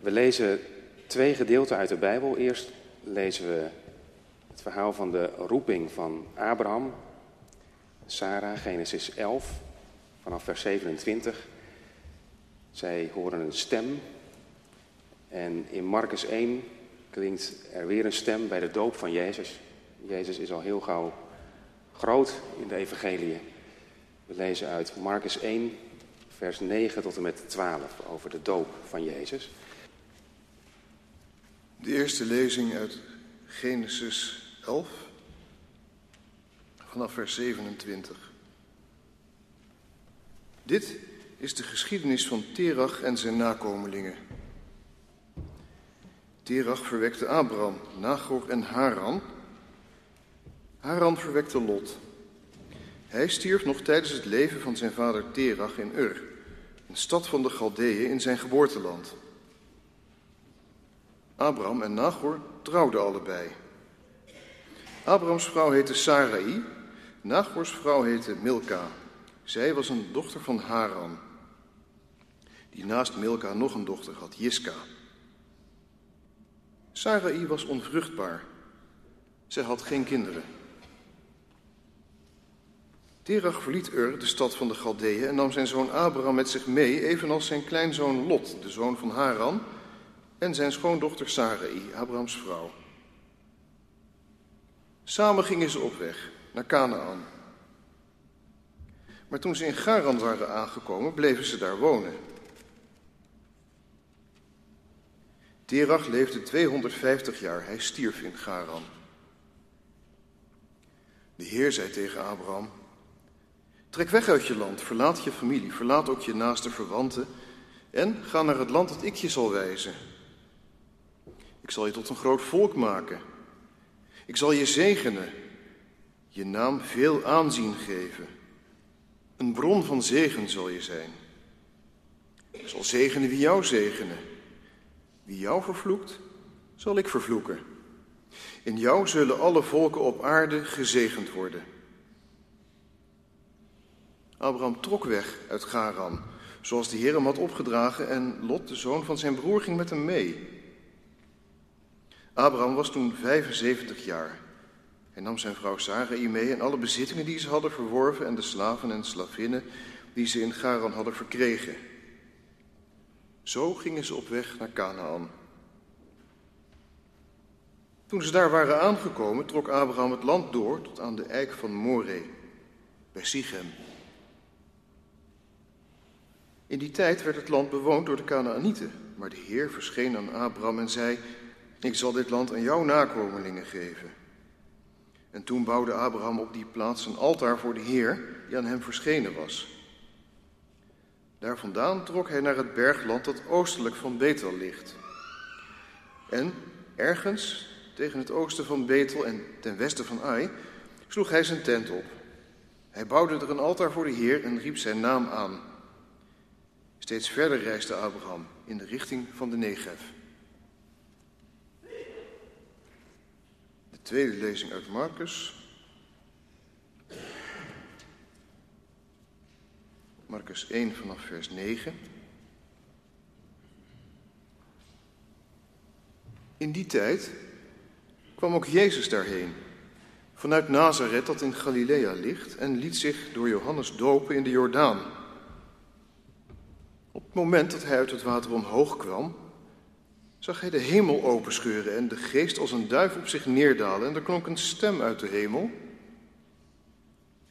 We lezen twee gedeelten uit de Bijbel. Eerst lezen we het verhaal van de roeping van Abraham, Sarah, Genesis 11, vanaf vers 27. Zij horen een stem. En in Marcus 1 klinkt er weer een stem bij de doop van Jezus. Jezus is al heel gauw groot in de evangelie. We lezen uit Marcus 1, vers 9 tot en met 12 over de doop van Jezus. De eerste lezing uit Genesis 11, vanaf vers 27. Dit is de geschiedenis van Terach en zijn nakomelingen. Terach verwekte Abraham, Nagor en Haran. Haran verwekte Lot. Hij stierf nog tijdens het leven van zijn vader Terach in Ur, een stad van de Galdeeën in zijn geboorteland. Abraham en Nagor trouwden allebei. Abrahams vrouw heette Sarai, Nagors vrouw heette Milka. Zij was een dochter van Haran, die naast Milka nog een dochter had, Jiska. Sarai was onvruchtbaar. Zij had geen kinderen. Terach verliet Ur, de stad van de Galdeeën, en nam zijn zoon Abraham met zich mee, evenals zijn kleinzoon Lot, de zoon van Haran, en zijn schoondochter Sarai, Abrahams vrouw. Samen gingen ze op weg naar Canaan. Maar toen ze in Garan waren aangekomen, bleven ze daar wonen. Terach leefde 250 jaar, hij stierf in Garan. De Heer zei tegen Abraham, trek weg uit je land, verlaat je familie, verlaat ook je naaste verwanten en ga naar het land dat ik je zal wijzen. Ik zal je tot een groot volk maken. Ik zal je zegenen, je naam veel aanzien geven. Een bron van zegen zal je zijn. Ik zal zegenen wie jou zegenen. Wie jou vervloekt, zal ik vervloeken. In jou zullen alle volken op aarde gezegend worden. Abraham trok weg uit Garan, zoals de Heer hem had opgedragen, en Lot, de zoon van zijn broer, ging met hem mee. Abraham was toen 75 jaar. Hij nam zijn vrouw Sarai mee en alle bezittingen die ze hadden verworven en de slaven en slavinnen die ze in Garan hadden verkregen. Zo gingen ze op weg naar Canaan. Toen ze daar waren aangekomen, trok Abraham het land door tot aan de eik van Moreh, bij Sichem. In die tijd werd het land bewoond door de Canaanieten, maar de Heer verscheen aan Abraham en zei: Ik zal dit land aan jouw nakomelingen geven. En toen bouwde Abraham op die plaats een altaar voor de Heer, die aan hem verschenen was. Daar vandaan trok hij naar het bergland dat oostelijk van Bethel ligt. En ergens tegen het oosten van Bethel en ten westen van Ai sloeg hij zijn tent op. Hij bouwde er een altaar voor de Heer en riep zijn naam aan. Steeds verder reisde Abraham in de richting van de Negev. Tweede lezing uit Marcus. Marcus 1 vanaf vers 9. In die tijd kwam ook Jezus daarheen, vanuit Nazareth dat in Galilea ligt, en liet zich door Johannes dopen in de Jordaan. Op het moment dat hij uit het water omhoog kwam, zag hij de hemel openscheuren en de geest als een duif op zich neerdalen. En er klonk een stem uit de hemel.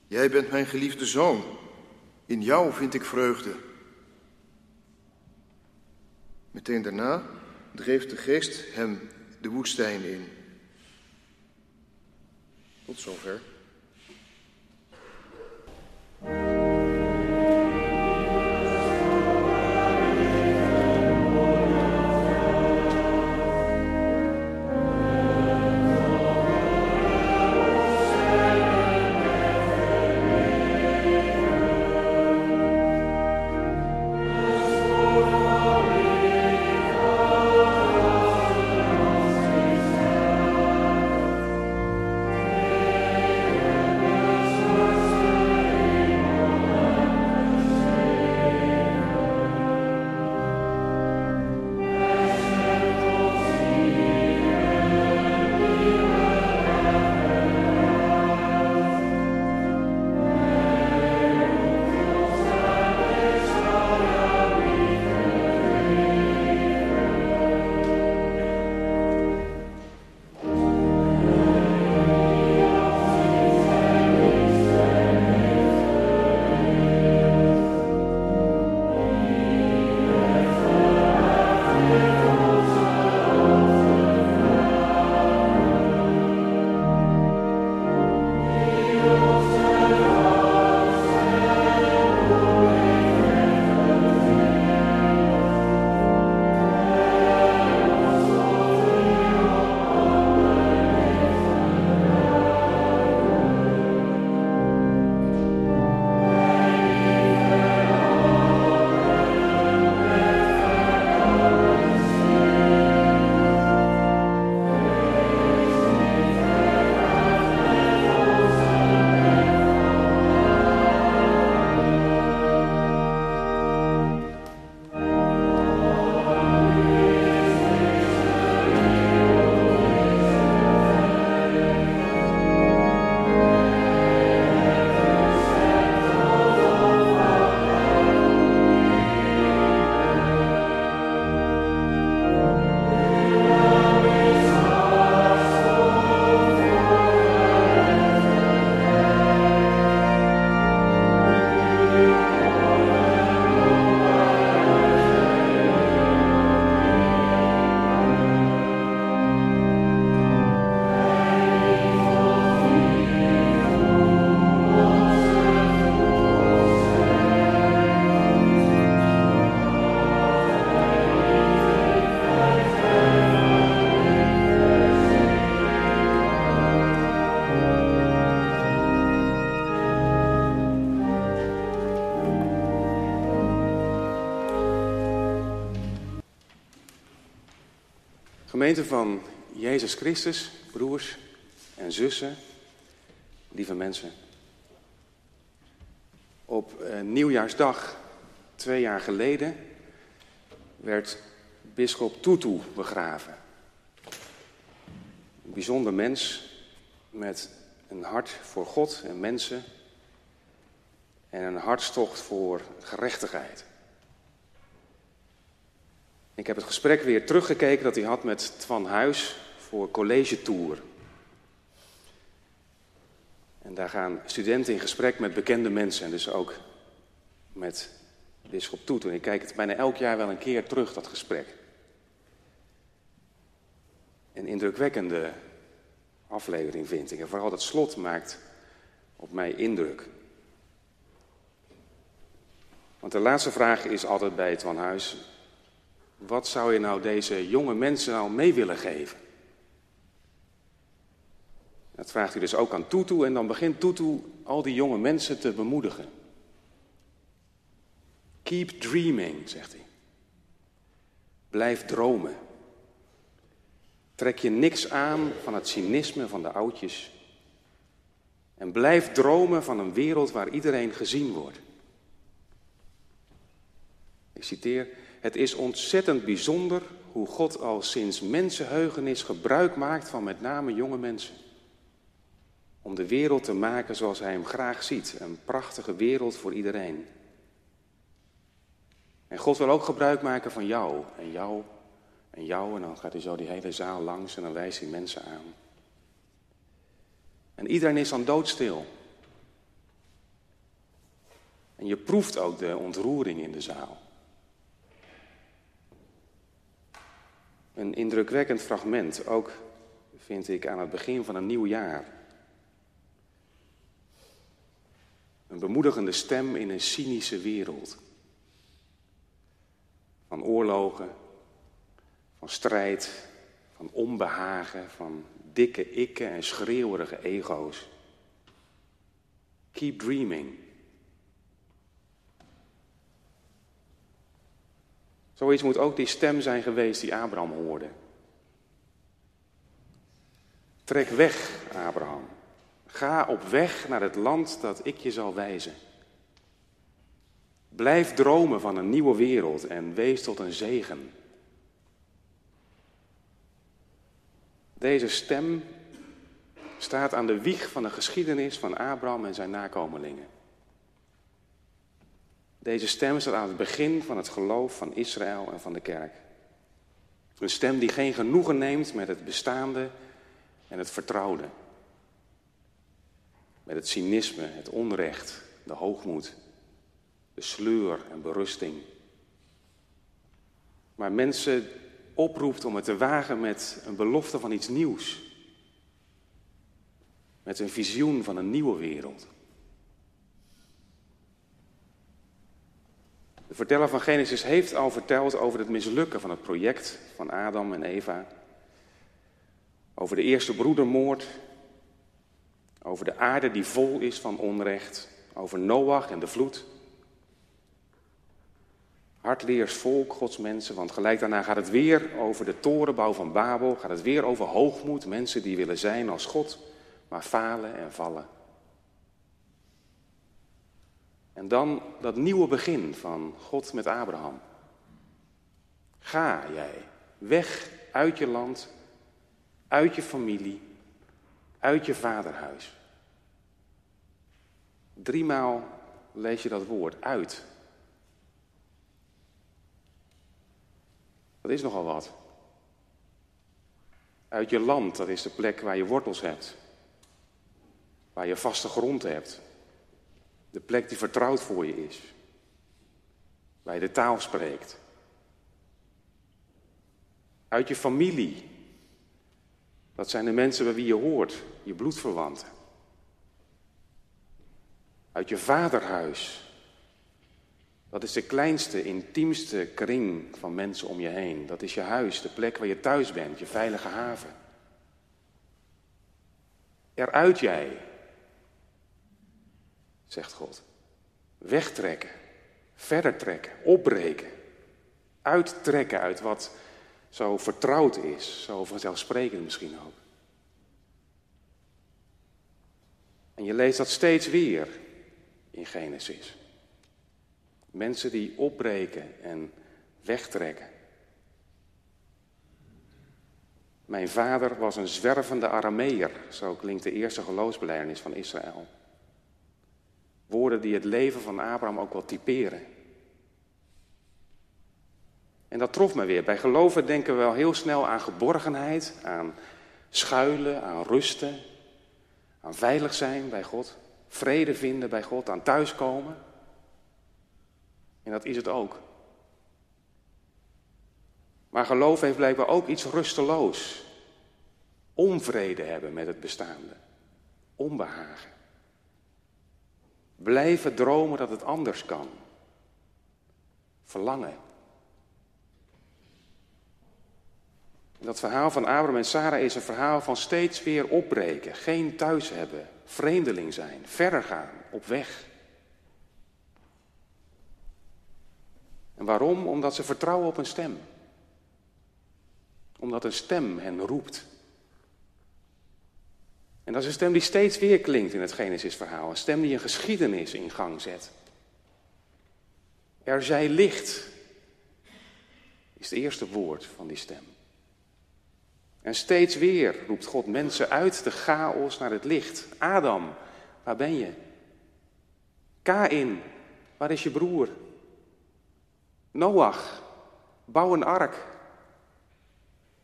Jij bent mijn geliefde zoon, in jou vind ik vreugde. Meteen daarna dreef de geest hem de woestijn in. Tot zover. Gemeente van Jezus Christus, broers en zussen, lieve mensen. Op eh, nieuwjaarsdag twee jaar geleden werd bisschop Tutu begraven. Een bijzonder mens met een hart voor God en mensen en een hartstocht voor gerechtigheid. Ik heb het gesprek weer teruggekeken dat hij had met Twan Huis voor College Tour. En daar gaan studenten in gesprek met bekende mensen en dus ook met Bisschop Toet. En ik kijk het bijna elk jaar wel een keer terug, dat gesprek. Een indrukwekkende aflevering vind ik. En vooral dat slot maakt op mij indruk. Want de laatste vraag is altijd bij het Van Huis: wat zou je nou deze jonge mensen nou mee willen geven? Dat vraagt hij dus ook aan Tutu en dan begint Tutu al die jonge mensen te bemoedigen. Keep dreaming, zegt hij. Blijf dromen. Trek je niks aan van het cynisme van de oudjes. En blijf dromen van een wereld waar iedereen gezien wordt. Ik citeer, het is ontzettend bijzonder hoe God al sinds mensenheugenis gebruik maakt van met name jonge mensen. Om de wereld te maken zoals hij hem graag ziet. Een prachtige wereld voor iedereen. En God wil ook gebruik maken van jou en jou en jou. En dan gaat hij zo die hele zaal langs en dan wijst hij mensen aan. En iedereen is dan doodstil. En je proeft ook de ontroering in de zaal. Een indrukwekkend fragment, ook vind ik aan het begin van een nieuw jaar. Een bemoedigende stem in een cynische wereld. Van oorlogen, van strijd, van onbehagen, van dikke ikken en schreeuwerige ego's. Keep dreaming. Zoiets moet ook die stem zijn geweest die Abraham hoorde. Trek weg, Abraham. Ga op weg naar het land dat ik je zal wijzen. Blijf dromen van een nieuwe wereld en wees tot een zegen. Deze stem staat aan de wieg van de geschiedenis van Abraham en zijn nakomelingen. Deze stem staat aan het begin van het geloof van Israël en van de kerk. Een stem die geen genoegen neemt met het bestaande en het vertrouwde. Met het cynisme, het onrecht, de hoogmoed, de sleur en berusting. Maar mensen oproept om het te wagen met een belofte van iets nieuws. Met een visioen van een nieuwe wereld. Verteller van Genesis heeft al verteld over het mislukken van het project van Adam en Eva. Over de eerste broedermoord. Over de aarde die vol is van onrecht. Over Noach en de vloed. Hartleers volk, Gods mensen, want gelijk daarna gaat het weer over de torenbouw van Babel. Gaat het weer over hoogmoed, mensen die willen zijn als God, maar falen en vallen. En dan dat nieuwe begin van God met Abraham. Ga jij weg uit je land, uit je familie, uit je vaderhuis. Driemaal lees je dat woord uit. Dat is nogal wat. Uit je land, dat is de plek waar je wortels hebt. Waar je vaste grond hebt. De plek die vertrouwd voor je is. Waar je de taal spreekt. Uit je familie. Dat zijn de mensen bij wie je hoort, je bloedverwanten. Uit je vaderhuis. Dat is de kleinste, intiemste kring van mensen om je heen. Dat is je huis, de plek waar je thuis bent, je veilige haven. Eruit jij, zegt God. Wegtrekken, verder trekken, opbreken. Uittrekken uit wat zo vertrouwd is, zo vanzelfsprekend misschien ook. En je leest dat steeds weer in Genesis. Mensen die opbreken en wegtrekken. Mijn vader was een zwervende Arameer, zo klinkt de eerste geloofsbelijdenis van Israël. Woorden die het leven van Abraham ook wel typeren. En dat trof me weer. Bij geloven denken we wel heel snel aan geborgenheid, aan schuilen, aan rusten, aan veilig zijn bij God, vrede vinden bij God, aan thuiskomen. En dat is het ook. Maar geloof heeft blijkbaar ook iets rusteloos. Onvrede hebben met het bestaande. Onbehagen. Blijven dromen dat het anders kan. Verlangen. Dat verhaal van Abraham en Sarah is een verhaal van steeds weer opbreken, geen thuis hebben, vreemdeling zijn, verder gaan, op weg. En waarom? Omdat ze vertrouwen op een stem. Omdat een stem hen roept. En dat is een stem die steeds weer klinkt in het Genesis-verhaal. Een stem die een geschiedenis in gang zet. Er zij licht, is het eerste woord van die stem. En steeds weer roept God mensen uit de chaos naar het licht. Adam, waar ben je? Kain, waar is je broer? Noach, bouw een ark.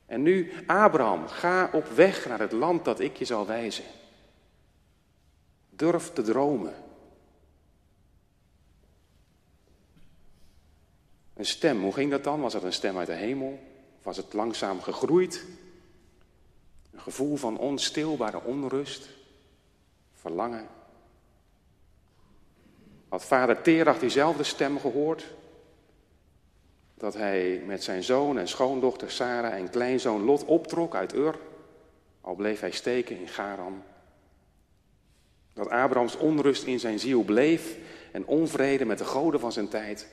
En nu, Abraham, ga op weg naar het land dat ik je zal wijzen. Durf te dromen. Een stem, hoe ging dat dan? Was dat een stem uit de hemel? Of was het langzaam gegroeid? Een gevoel van onstilbare onrust, verlangen. Had vader Terach diezelfde stem gehoord? Dat hij met zijn zoon en schoondochter Sarah en kleinzoon Lot optrok uit Ur, al bleef hij steken in Garan. Dat Abrahams onrust in zijn ziel bleef en onvrede met de goden van zijn tijd.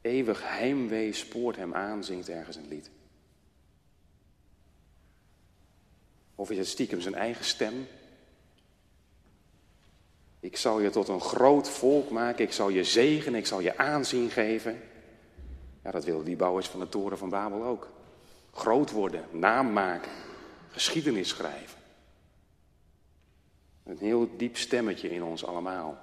Eeuwig heimwee spoort hem aan, zingt ergens een lied. Of is het stiekem zijn eigen stem? Ik zal je tot een groot volk maken, ik zal je zegenen, ik zal je aanzien geven. Ja, dat wilden die bouwers van de toren van Babel ook. Groot worden, naam maken, geschiedenis schrijven. Een heel diep stemmetje in ons allemaal.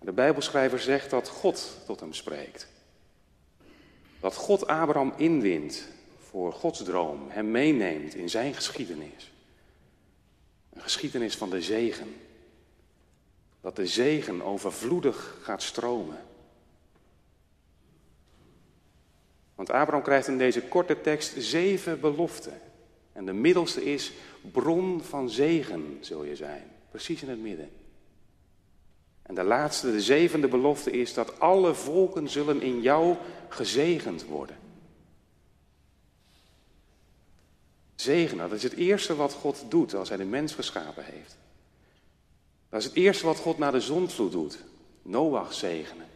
De Bijbelschrijver zegt dat God tot hem spreekt. Dat God Abraham inwint voor Gods droom, hem meeneemt in zijn geschiedenis. Een geschiedenis van de zegen. Dat de zegen overvloedig gaat stromen. Want Abraham krijgt in deze korte tekst zeven beloften. En de middelste is bron van zegen zul je zijn. Precies in het midden. En de laatste, de zevende belofte is dat alle volken zullen in jou gezegend worden. Zegenen, dat is het eerste wat God doet als hij de mens geschapen heeft. Dat is het eerste wat God na de zondvloed doet. Noach zegenen.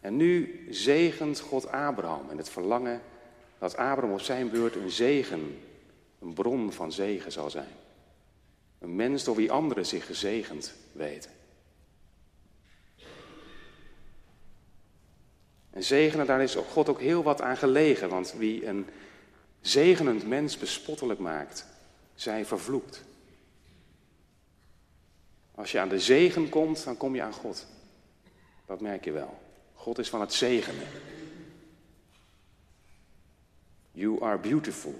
En nu zegent God Abraham en het verlangen dat Abraham op zijn beurt een zegen, een bron van zegen zal zijn. Een mens door wie anderen zich gezegend weten. En zegenen, daar is God ook heel wat aan gelegen. Want wie een zegenend mens bespottelijk maakt, zij vervloekt. Als je aan de zegen komt, dan kom je aan God. Dat merk je wel. God is van het zegenen. You are beautiful.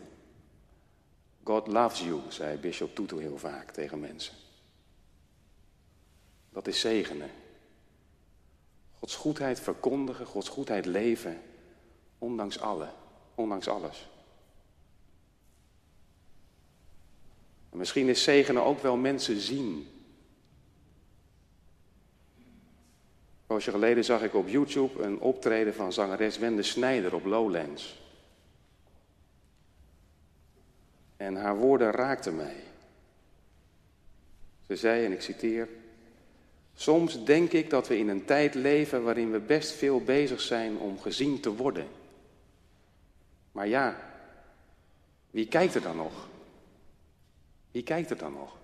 God loves you, zei Bishop Tutu heel vaak tegen mensen. Dat is zegenen. Gods goedheid verkondigen, Gods goedheid leven, ondanks alle, ondanks alles. En misschien is zegenen ook wel mensen zien. Een poosje geleden zag ik op YouTube een optreden van zangeres Wende Snijder op Lowlands. En haar woorden raakten mij. Ze zei, en ik citeer, Soms denk ik dat we in een tijd leven waarin we best veel bezig zijn om gezien te worden. Maar ja, wie kijkt er dan nog? Wie kijkt er dan nog?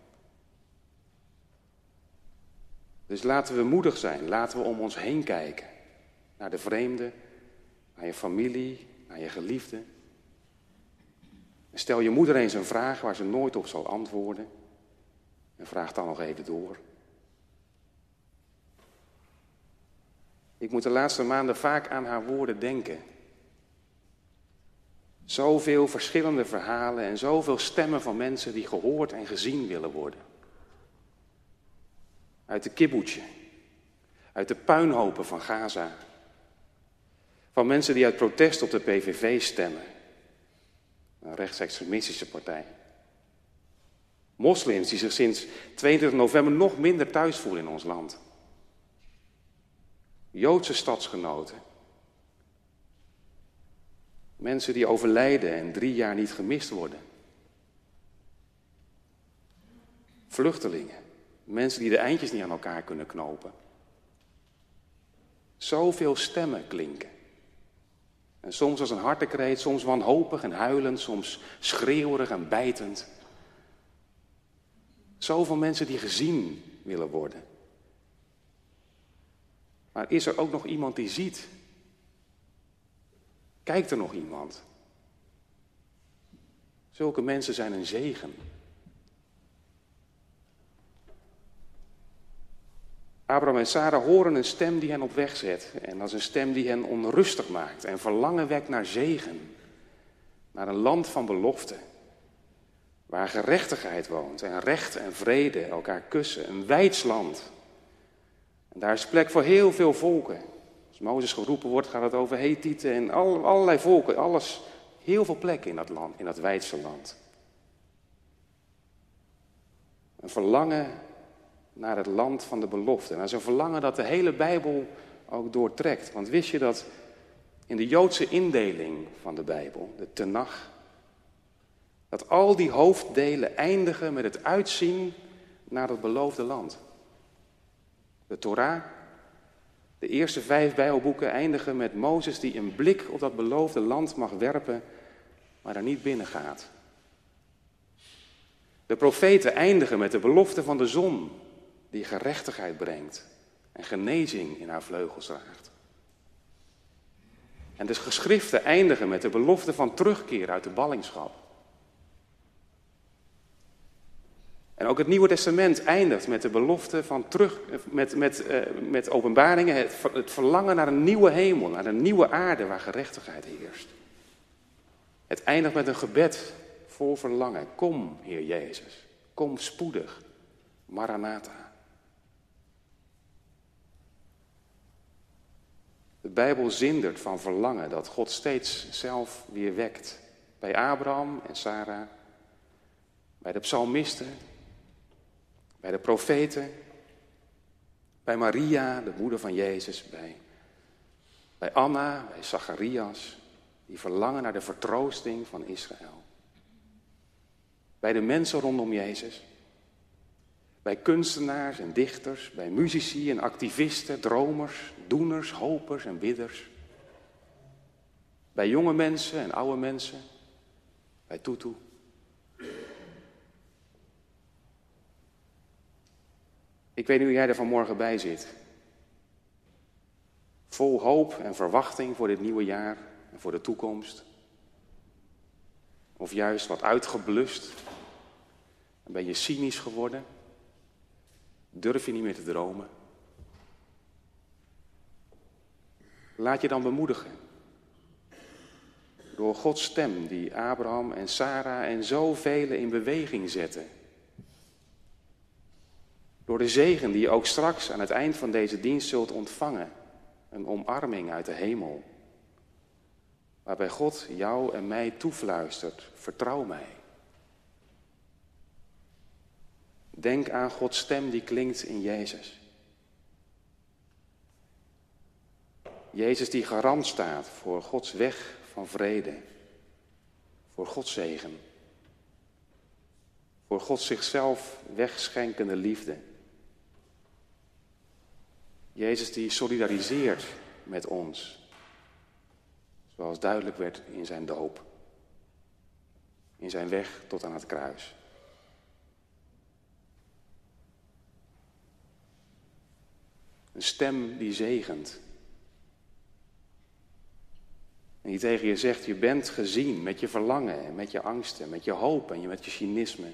Dus laten we moedig zijn, laten we om ons heen kijken. Naar de vreemde, naar je familie, naar je geliefde. Stel je moeder eens een vraag waar ze nooit op zal antwoorden. En vraag dan nog even door. Ik moet de laatste maanden vaak aan haar woorden denken. Zoveel verschillende verhalen en zoveel stemmen van mensen die gehoord en gezien willen worden. Uit de kibboetje, uit de puinhopen van Gaza. Van mensen die uit protest op de PVV stemmen, een rechtsextremistische partij. Moslims die zich sinds 22 november nog minder thuis voelen in ons land. Joodse stadsgenoten. Mensen die overlijden en drie jaar niet gemist worden. Vluchtelingen. Mensen die de eindjes niet aan elkaar kunnen knopen. Zoveel stemmen klinken. En soms als een hartekreet, soms wanhopig en huilend, soms schreeuwerig en bijtend. Zoveel mensen die gezien willen worden. Maar is er ook nog iemand die ziet? Kijkt er nog iemand? Zulke mensen zijn een zegen. Abraham en Sarah horen een stem die hen op weg zet. En dat is een stem die hen onrustig maakt en verlangen wekt naar zegen. Naar een land van belofte. Waar gerechtigheid woont en recht en vrede elkaar kussen. Een wijds land. En daar is plek voor heel veel volken. Als Mozes geroepen wordt, gaat het over Hethieten en al, allerlei volken. Alles, heel veel plek in dat land, in dat wijdse land. Een verlangen naar het land van de belofte. En zo'n verlangen dat de hele Bijbel ook doortrekt. Want wist je dat in de Joodse indeling van de Bijbel, de Tenach, dat al die hoofddelen eindigen met het uitzien naar het beloofde land. De Torah, de eerste vijf Bijbelboeken eindigen met Mozes die een blik op dat beloofde land mag werpen, maar er niet binnen gaat. De profeten eindigen met de belofte van de zon, die gerechtigheid brengt en genezing in haar vleugels draagt. En de geschriften eindigen met de belofte van terugkeer uit de ballingschap. En ook het Nieuwe Testament eindigt met de belofte van terug, met, met, uh, met openbaringen, het, het verlangen naar een nieuwe hemel, naar een nieuwe aarde waar gerechtigheid heerst. Het eindigt met een gebed vol verlangen. Kom, Heer Jezus, kom spoedig, Maranatha. De Bijbel zindert van verlangen dat God steeds zelf weer wekt. Bij Abraham en Sarah, bij de psalmisten, bij de profeten, bij Maria, de moeder van Jezus, bij, bij Anna, bij Zacharias, die verlangen naar de vertroosting van Israël. Bij de mensen rondom Jezus, bij kunstenaars en dichters, bij muzici en activisten, dromers, doeners, hopers en bidders. Bij jonge mensen en oude mensen, bij Tutu. Ik weet niet hoe jij er vanmorgen bij zit. Vol hoop en verwachting voor dit nieuwe jaar en voor de toekomst. Of juist wat uitgeblust. En ben je cynisch geworden. Durf je niet meer te dromen. Laat je dan bemoedigen. Door Gods stem die Abraham en Sarah en zoveel in beweging zetten door de zegen die je ook straks aan het eind van deze dienst zult ontvangen. Een omarming uit de hemel. Waarbij God jou en mij toefluistert, vertrouw mij. Denk aan Gods stem die klinkt in Jezus. Jezus die garant staat voor Gods weg van vrede, voor Gods zegen, voor Gods zichzelf wegschenkende liefde. Jezus die solidariseert met ons, zoals duidelijk werd in zijn doop, in zijn weg tot aan het kruis. Een stem die zegent. En die tegen je zegt, je bent gezien met je verlangen en met je angsten, met je hoop en met je cynisme,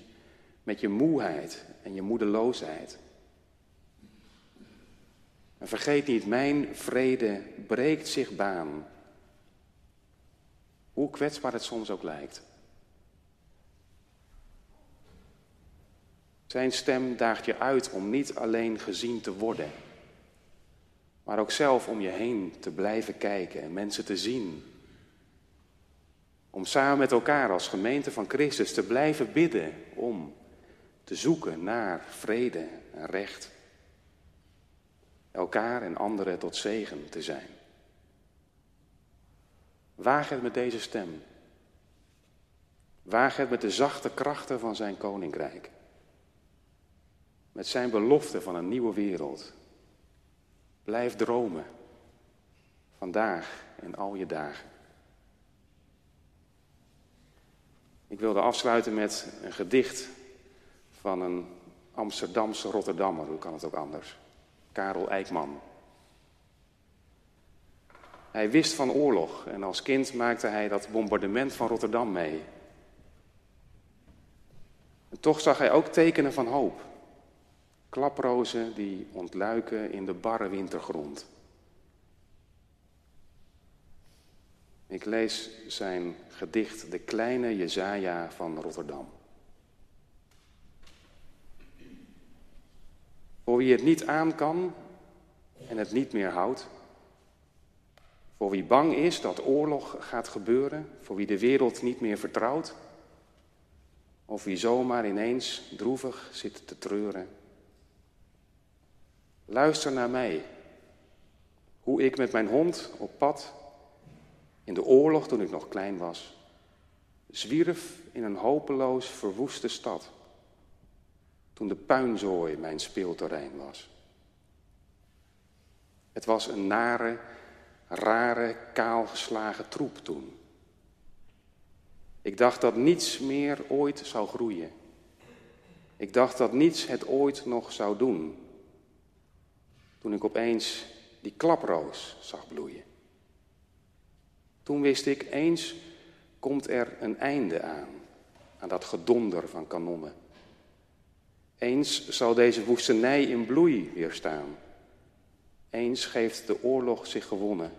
met je moeheid en je moedeloosheid. En vergeet niet, mijn vrede breekt zich baan. Hoe kwetsbaar het soms ook lijkt. Zijn stem daagt je uit om niet alleen gezien te worden, maar ook zelf om je heen te blijven kijken en mensen te zien. Om samen met elkaar als gemeente van Christus te blijven bidden om te zoeken naar vrede en recht elkaar en anderen tot zegen te zijn. Waag het met deze stem. Waag het met de zachte krachten van zijn koninkrijk. Met zijn belofte van een nieuwe wereld. Blijf dromen. Vandaag en al je dagen. Ik wilde afsluiten met een gedicht van een Amsterdamse Rotterdammer. Hoe kan het ook anders? Karel Eijkman. Hij wist van oorlog en als kind maakte hij dat bombardement van Rotterdam mee. En toch zag hij ook tekenen van hoop. Klaprozen die ontluiken in de barre wintergrond. Ik lees zijn gedicht De kleine Jezaja van Rotterdam. Voor wie het niet aan kan en het niet meer houdt. Voor wie bang is dat oorlog gaat gebeuren. Voor wie de wereld niet meer vertrouwt. Of wie zomaar ineens droevig zit te treuren. Luister naar mij. Hoe ik met mijn hond op pad in de oorlog toen ik nog klein was, zwierf in een hopeloos verwoeste stad toen de puinzooi mijn speelterrein was. Het was een nare, rare, kaalgeslagen troep toen. Ik dacht dat niets meer ooit zou groeien. Ik dacht dat niets het ooit nog zou doen. Toen ik opeens die klaproos zag bloeien. Toen wist ik, eens komt er een einde aan, aan dat gedonder van kanonnen. Eens zal deze woestenij in bloei weer staan. Eens geeft de oorlog zich gewonnen.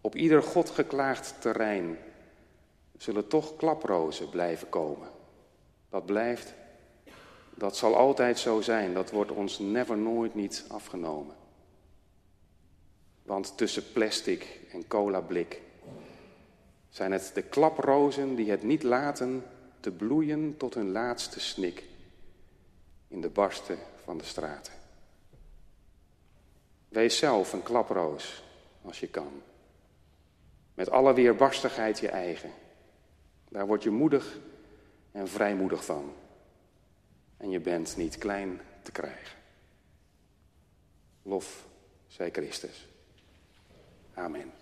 Op ieder God geklaagd terrein zullen toch klaprozen blijven komen. Dat blijft, dat zal altijd zo zijn, dat wordt ons never nooit niet afgenomen. Want tussen plastic en cola blik zijn het de klaprozen die het niet laten te bloeien tot hun laatste snik in de barsten van de straten. Wees zelf een klaproos als je kan. Met alle weerbarstigheid je eigen. Daar word je moedig en vrijmoedig van. En je bent niet klein te krijgen. Lof zij Christus. Amen.